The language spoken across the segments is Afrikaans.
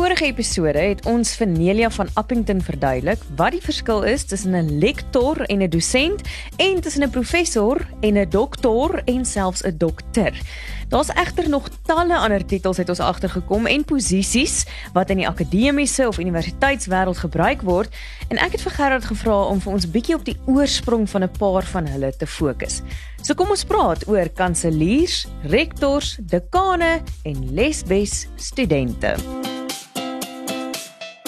vorige episode het ons vir Nelia van Appington verduidelik wat die verskil is tussen 'n lektor en 'n dosent en tussen 'n professor en 'n doktor en selfs 'n dokter. Daar's egter nog talle ander titels het ons agtergekom en posisies wat in die akademiese of universiteitswêreld gebruik word en ek het vir Gerard gevra om vir ons bietjie op die oorsprong van 'n paar van hulle te fokus. So kom ons praat oor kanseliers, rektors, dekane en lesbes studente.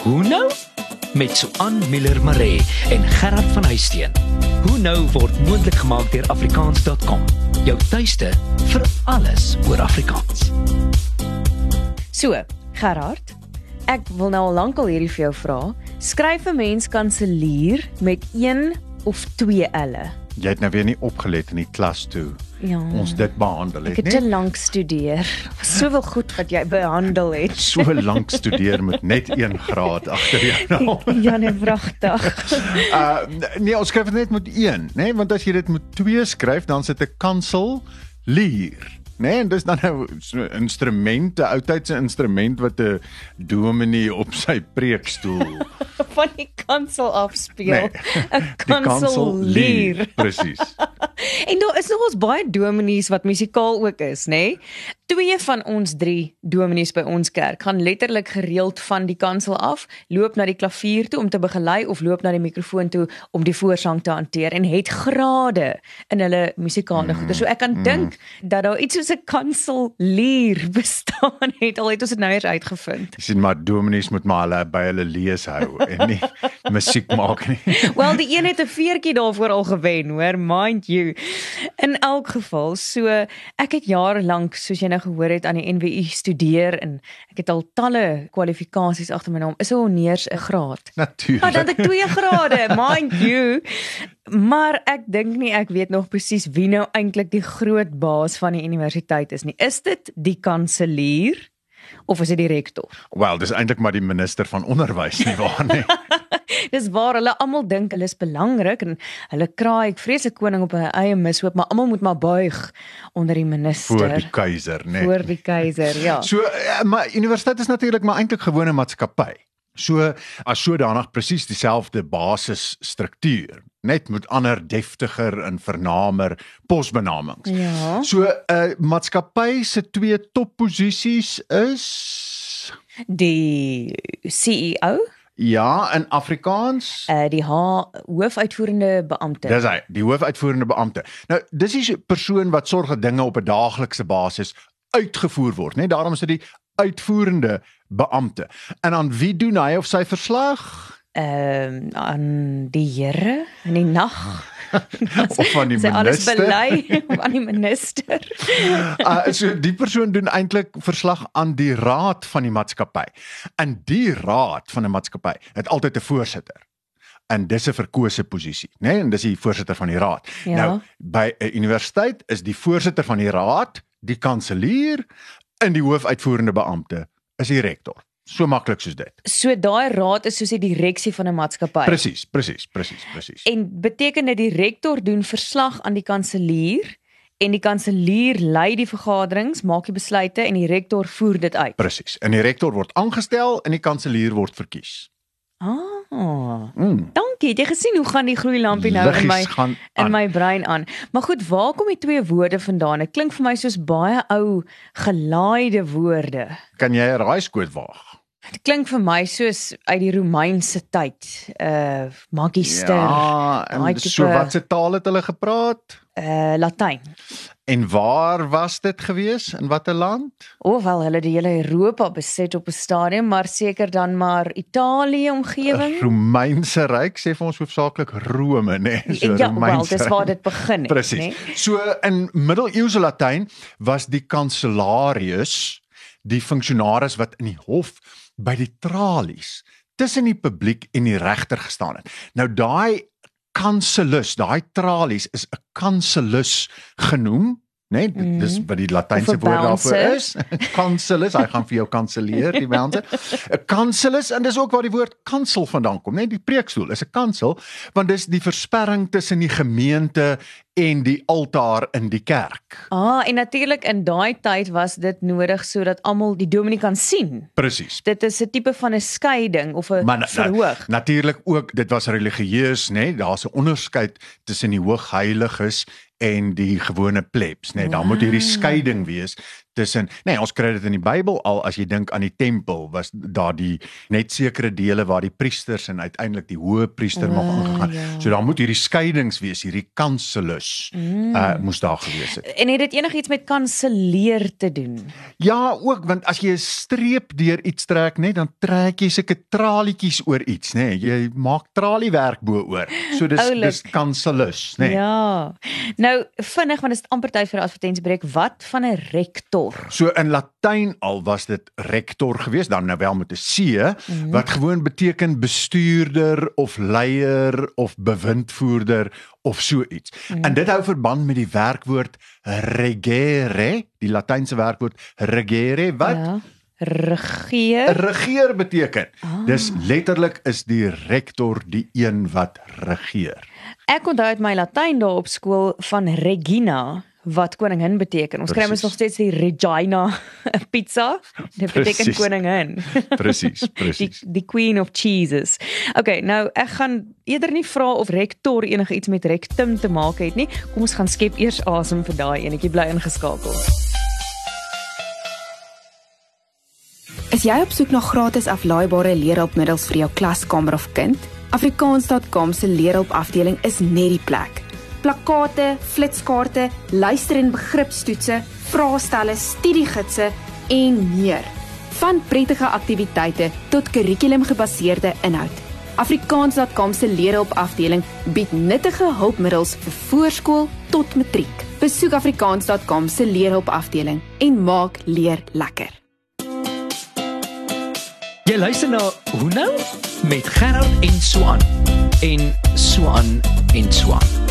Hoe nou? Met Suan Miller Maree en Gerard van Huisteen. Hoe nou word moontlik gemaak deur afrikaans.com. Jou tuiste vir alles oor Afrikaans. So, Gerard, ek wil nou al lankal hierdie vir jou vra. Skryf 'n mens kanselier met 1 of 2 L'e? Jy het nou weer nie opgelet in die klas toe. Ja. Ons dit behandel Ek het, het te nee. lank studeer. Soveel goed wat jy behandel het. So lank studeer met net 1 graad agter jou naam. Ja, nee, pragtig. Uh nee, ons skryf dit net met 1, nê, nee? want as jy dit met 2 skryf, dan sit 'n kansel lier. Nee, en dis dan nou so 'n instrument, 'n oudtydse instrument wat 'n dominee op sy preekstoel Van die kansel afspeel. Nee, 'n die kansel Kanselier. Presies. En daar is nog ons baie dominees wat musikaal ook is, nê? Nee? Twee van ons 3 dominees by ons kerk gaan letterlik gereeld van die kansel af, loop na die klavier toe om te begelei of loop na die mikrofoon toe om die voorsang te hanteer en het grade in hulle musikale goeie. So ek kan dink dat daar iets soos 'n kanselier bestaan het. Al het ons dit nou eers uitgevind. Jy sien maar dominees moet maar hulle by hulle lees hou en nie musiek maak nie. Wel, die een het 'n veertjie daarvoor al gewen, hoor, mind you. In elk geval, so ek het jare lank, soos jy nou gehoor het, aan die NWU studeer en ek het al talle kwalifikasies agter my naam. Is 'n honneurs 'n graad. Natuurlik. Maar dan het ek 2 grade, mind you. Maar ek dink nie ek weet nog presies wie nou eintlik die groot baas van die universiteit is nie. Is dit die kanselier of is dit die rektor? Wel, dis eintlik maar die minister van onderwys nie waar nie. Dis waar hulle almal dink hulle is belangrik en hulle kraai ek vreeslik koning op hulle eie mishoop, maar almal moet maar buig onder die minister. voor die keiser, né? Voor die keiser, ja. So eh, maar universiteit is natuurlik maar eintlik gewone maatskappy. So as sodanig presies dieselfde basisstruktuur, net met ander deftiger en vernamer posbenamings. Ja. So 'n uh, maatskappy se twee topposisies is Die CEO, ja in Afrikaans uh die hoofuitvoerende beampte. Dis hy, die hoofuitvoerende beampte. Nou, dis die persoon wat sorg dat dinge op 'n daaglikse basis uitgevoer word, né? Daarom is dit die uitvoerende beampte. En aan wie doen hy of sy verslag? Ehm aan die Here in die nag. Of aan die Sy alles minister? belei of aan die minister. Uh, so die persoon doen eintlik verslag aan die raad van die maatskappy. En die raad van 'n maatskappy het altyd 'n voorsitter. En dis 'n verkose posisie, né? Nee? En dis die voorsitter van die raad. Ja. Nou, by 'n universiteit is die voorsitter van die raad die kanselier en die hoofuitvoerende beampte is die rektor. So maklik soos dit. So daai raad is soos die direksie van 'n maatskappy. Presies, presies, presies, presies. En beteken dit die rektor doen verslag aan die kanselier en die kanselier lei die vergaderings, maak die besluite en die rektor voer dit uit. Presies. En die rektor word aangestel en die kanselier word verkies. Ah. Mm. Dankie. Het jy gesien hoe gaan die gloeilampie nou in my Liggies in aan. my brein aan? Maar goed, waar kom die twee woorde vandaan? Dit klink vir my soos baie ou gelaaide woorde. Kan jy 'n raaiskoot waag? Dit klink vir my soos uit die Romeinse tyd. Uh magister, Ja, en so tipe- watse taal het hulle gepraat? uh Latyn. En waar was dit gewees? In watter land? Ofwel hulle het die hele Europa beset op 'n stadium, maar seker dan maar Italië omgewing. Romeinse ryk sê vir ons hoofsaaklik Rome, nê? Nee, ja, wel, dis waar dit begin het, Presies. nê? So in middeleeuse Latyn was die kanselarius die funksionaris wat in die hof by die tralies tussen die publiek en die regter gestaan het. Nou daai kanselus, daai tralies is 'n kanselus genoem, né? Nee, dis wat die latynse woord daarvoor is. Kanselus, hy gaan vir jou kanselleer, die bouncer. 'n Kanselus en dis ook waar die woord kansel vandaan kom, né? Die preekstoel is 'n kansel want dis die versperring tussen die gemeente en die altaar in die kerk. Ah, en natuurlik in daai tyd was dit nodig sodat almal die dominee kan sien. Presies. Dit is 'n tipe van 'n skeiding of 'n na- verhoog. na- Natuurlik ook, dit was religieus, nê? Nee? Daar's 'n onderskeid tussen die hoogheiliges en die gewone plebs, nê? Nee? Daar moet hierdie Wow. skeiding wees tussen, nê, nee, ons kry dit in die Bybel al as jy dink aan die tempel, was daar die net sekere dele waar die priesters en uiteindelik die hoë priester mag Wow, aangegaan. ja. So daar moet hierdie skeidings wees, hierdie kanselus. Mm. Uh moes daar gewees het. En het dit enigiets met kanselleer te doen? Ja, ook want as jy 'n streep deur iets trek, net dan trek jy sulke tralietjies oor iets, nê? Jy maak traliewerk bo-oor. So dis Oulik. dis kanselus, nê? Ja. Nou vinnig want dit is amper tyd vir 'n advertensiebreek. Wat van 'n rektor? So in Latyn al was dit rector geweest, dan nou wel met 'n C Mhm. wat gewoon beteken bestuurder of leier of bewindvoerder of so iets. Mhm. En dit hou verband met die werkwoord regere, die Latynse werkwoord regere wat Ja. Regeer. regeer beteken. Ah. Dis letterlik is die rektor die een wat regeer. Ek onthou uit my Latyn daar op skool van Regina wat koningin beteken. Ons kry mos nog steeds die Regina pizza. Dit beteken Presies. koningin. Presies, die presies. die queen of cheeses. Okay, nou ek gaan eerder nie vra of rektor enige iets met rectum te maak het nie. Kom ons gaan skep eers asem vir daai enetjie bly ingeskakel. Is jy op soek na gratis aflaaibare leerhulpmiddels vir jou klaskamer of kind? Afrikaans.com se leerhulpafdeling is net die plek. Plakkate, flitskaarte, luister- en begripstoetse, vraestelle, studiegidse en meer. Van prettige aktiwiteite tot kurrikulumgebaseerde inhoud. Afrikaans.com se leerhulpafdeling bied nuttige hulpmiddels vir voorskool tot matriek. Besoek afrikaans.com se leerhulpafdeling en maak leer lekker. Jy luister na Hoe nou met Gerard en Swan en Swan en Swan.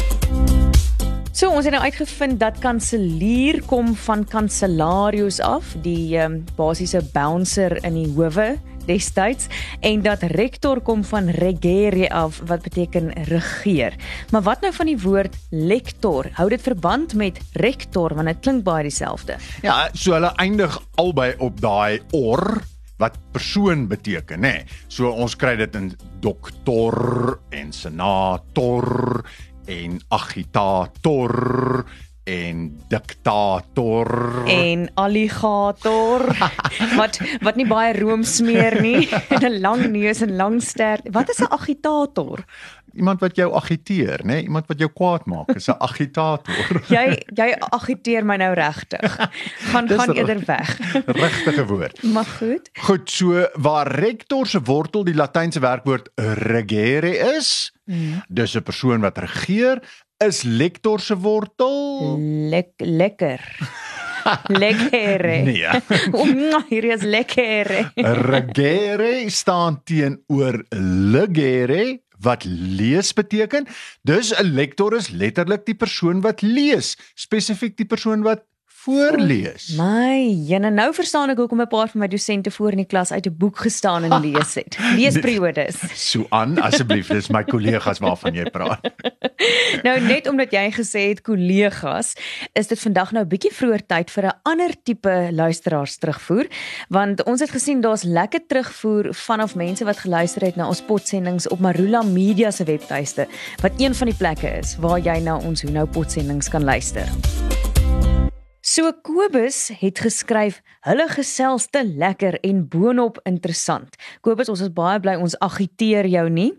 So ons het nou uitgevind dat kanselier kom van kanselarius af, die um, basiese bouncer in die howe destyds en dat rector kom van regere af wat beteken regeer. Maar wat nou van die woord lector? Hou dit verband met rector want dit klink baie dieselfde. Ja, so hulle eindig albei op daai or wat persoon beteken, nê. So ons kry dit in doktor en senator en agitator en diktator. En alligator wat wat nie baie room smeer nie en 'n lang neus en lang stert. Wat is 'n agitator? Iemand wat jou agiteer, nê? Iemand wat jou kwaad maak, is 'n agitator. Jy jy agiteer my nou regtig. Gaan gaan eerder weg. Regtige woord. Maar goed. Goed, so waar rector se wortel die latynse werkwoord regere is, Mm. dis 'n persoon wat regeer, is lector se wortel Lek lekker. Lekkere. Nee. Mwah, hier is lekkere. regere staan teenoor legere wat lees beteken. Dus 'n lektor is letterlik die persoon wat lees, spesifiek die persoon wat voorlees. My, jene nou verstaan ek hoekom 'n paar van my dosente voor in die klas uit 'n boek gestaan en lees het. Leesperiodes. So aan asseblief, dis my kollegas waarvan jy praat. Nou net omdat jy gesê het kollegas, is dit vandag nou 'n bietjie vroeër tyd vir 'n ander tipe luisteraars terugvoer, want ons het gesien daar's lekker terugvoer vanaf mense wat geluister het na ons potsendings op Marula Media se webtuiste, wat een van die plekke is waar jy na ons Hoe nou potsendings kan luister. So Kobus het geskryf, hulle gesels te lekker en boonop interessant. Kobus, ons is baie bly ons agiteer jou nie.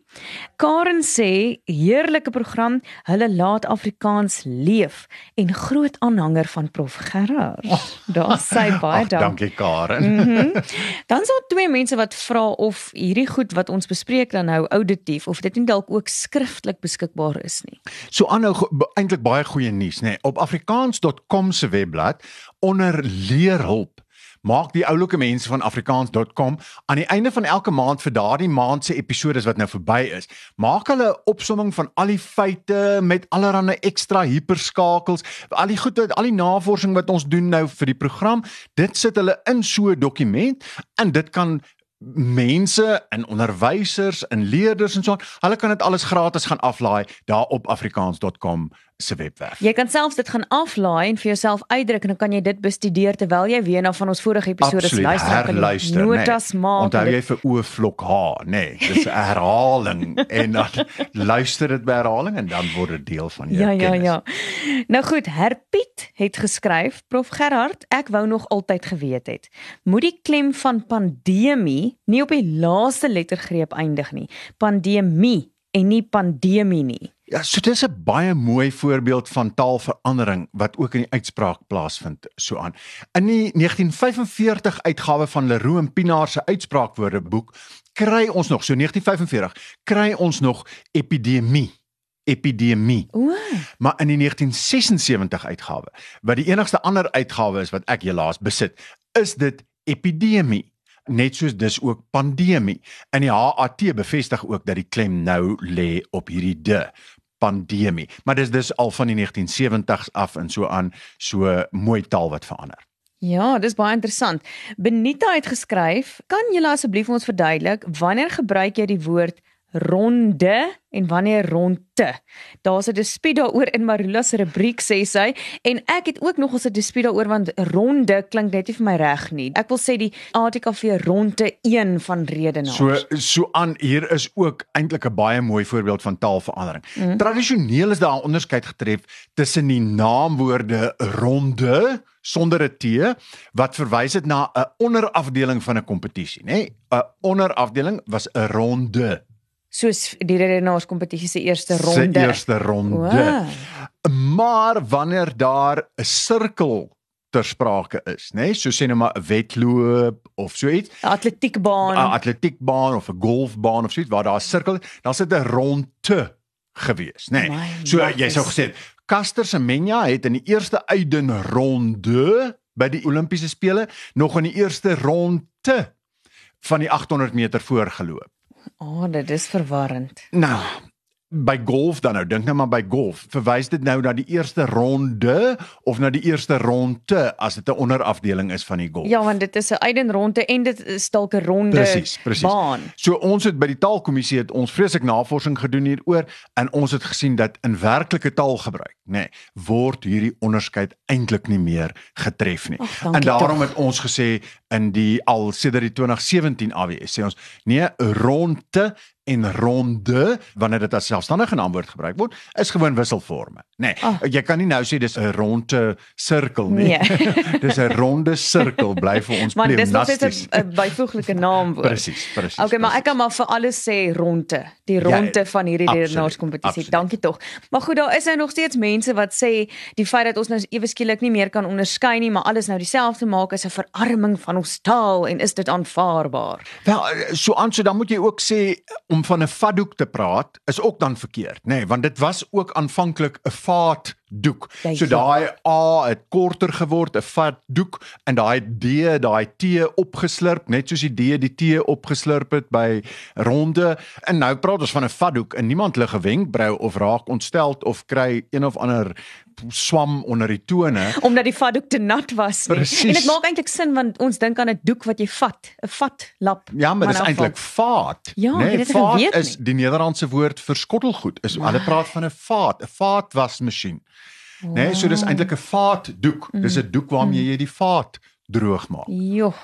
Karen sê, heerlike program, hulle laat Afrikaans leef en groot aanhanger van Prof Gerard. Daar sê baie Ag, dankie. Karen. Mhm. Dan is daar twee mense wat vra of hierdie goed wat ons bespreek dan nou auditief of dit nie dalk ook skriftelik beskikbaar is nie. So aanhou eintlik baie goeie nuus, nê. Nee. Op afrikaans.com se webblad onder leerhulp maak die oulike mense van afrikaans.com aan die einde van elke maand vir daardie maand se episodes wat nou verby is, maak hulle 'n opsomming van al die feite met allerlei ekstra hiperskakels, al die goed wat al die navorsing wat ons doen nou vir die program, dit sit hulle in so 'n dokument en dit kan mense en onderwysers en leerders en so aan, hulle kan dit alles gratis gaan aflaai daar op afrikaans.com se webwerf. Jy kan selfs dit gaan aflaai en vir jouself uitdruk en dan kan jy dit bestudeer terwyl jy weer na van ons vorige episode Absoluut, luister. Kan jy herluister, Notas nee. maak. Onthou jy vir o vlok H, nê. Nee, dis herhaling en dan luister dit by herhaling en dan word dit deel van jou Ja, ja, kennis. ja. Nou goed, Herpiet het geskryf, Prof Gerhard, ek wou nog altyd geweet het. Moet die klem van pandemie nie op die laaste lettergreep eindig nie. Pandemie en nie pandemie nie. Ja, so dis 'n baie mooi voorbeeld van taalverandering wat ook in die uitspraak plaasvind so aan. In die 1945 uitgawe van Leroux en Pinaar se uitspraakwoordeboek kry ons nog so 1945 kry ons nog epidemie epidemie. O, maar in die 1976 uitgawe wat die enigste ander uitgawe is wat ek helaas besit is dit epidemie. Net soos dis ook pandemie. In die HAT bevestig ook dat die klem nou lê op hierdie de pandemie maar dis dis al van die 1970s af en so aan so mooi taal wat verander ja, dis baie interessant. Benita het geskryf, kan jy asseblief ons verduidelik wanneer gebruik jy die woord ronde en wanneer rondte. Daar's 'n dispuut daaroor in Marula se rubriek sê sy en ek het ook nog 'n dispuut daaroor want ronde klink net nie vir my reg nie. Ek wil sê die ATKV ronde 1 van redenaars. So so aan hier is ook eintlik 'n baie mooi voorbeeld van taalverandering. Mm. Tradisioneel is daar 'n onderskeid getref tussen die naamwoorde ronde sonder 'n T wat verwys het na 'n onderafdeling van 'n kompetisie, nê? 'n Onderafdeling was 'n ronde. Soos die redenaarskompetisie se eerste Se ronde. eerste ronde. Wow. Maar wanneer daar 'n sirkel ter sprake is, nê? So sê nou maar 'n wedloop of so iets, Atletiekbaan. 'n atletiekbaan of 'n golfbaan of so iets waar daar 'n sirkel, dan sit 'n ronde gewees, nê. My So jy maggies. sou gesê het, Caster Semenya het in die eerste Eiden ronde by die Olimpiese spele nog in die eerste ronde van die 800 meter voorgeloop. O, oh, dit is verwarrend. Nou, by golf dan nou, dink nou maar by golf. Verwys dit nou na die eerste ronde of na die eerste ronde as dit 'n onderafdeling is van die golf? Ja, want dit is 'n eidenronde en dit is dalk 'n ronde Presies, presies. baan. So ons het by die taalkommissie het ons vreeslik navorsing gedoen hieroor en ons het gesien dat in werklike taalgebruik, nê, nee, word hierdie onderskeid eintlik nie meer getref nie. Dankie en daarom tog. het ons gesê in die al sedert die 2017 AWS sê ons nee, ronde en ronde wanneer dit as selfstandige naamwoord gebruik word, is gewoon wisselforme. Nê. Nee, Ah. jy kan nie nou sê dis 'n ronde sirkel nie. Nee. dis 'n ronde sirkel bly vir ons Want dis nog steeds. 'n byvoeglike naamwoord. Presies, presies. Okay, maar ek kan maar vir alles sê ronde, die ronde Ja, van hierdie redenaarskompetisie. absoluut. Dankie tog. Maar goed, daar is nou nog steeds mense wat sê die feit dat ons nou ewe skielik nie meer kan onderskei nie, maar alles nou dieselfde maak is 'n verarming van ons taal en is dit aanvaarbaar? Wel, eh, so aan so dan moet jy ook sê om van 'n vatdoek te praat is ook dan verkeerd, nê, nee, want dit was ook aanvanklik 'n vaatdoek. Ja, So ja. daai A het korter geword, 'n vatdoek en daai D, daai T opgeslurp, net soos die D die T opgeslurp het by ronde. En nou praat ons van 'n vatdoek en niemand lig 'n wenkbrau of raak ontsteld of kry een of ander swam onder die tone. Omdat die vatdoek te nat was nie. Precies. En dit maak eintlik sin want ons dink aan 'n doek wat jy vat, 'n vatlap. Ja, maar dis eintlik vaat. Ja, ek nee, vaat geweet is die Nederlandse woord vir skottelgoed. Is hulle praat van 'n vaat, 'n vaatwasmasjien. Nee, so dis eintlik 'n vaatdoek. Dis 'n doek waarmee jy die vaat droog maak. Joh.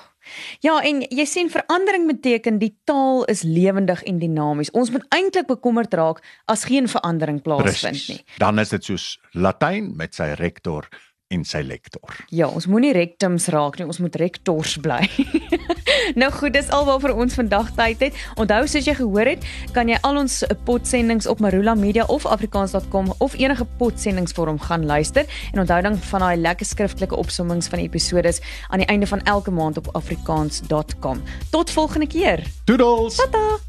Ja, en jy sien verandering beteken die taal is lewendig en dinamies. Ons moet eintlik bekommerd raak as geen verandering plaasvind nie. Dan is dit soos Latyn met sy rektor en sy lektor. Ja, ons moenie rectums raak nie, ons moet rectors bly. nou goed, dis alwaar ons vandag tyd het. Onthou soos jy gehoor het, kan jy al ons potsendings op Marula Media of afrikaans.com of enige potsendingsvorm gaan luister en onthou dan van daai lekker skriftelike opsommings van die episodes aan die einde van elke maand op afrikaans.com. Tot volgende keer. Doodles. Tata.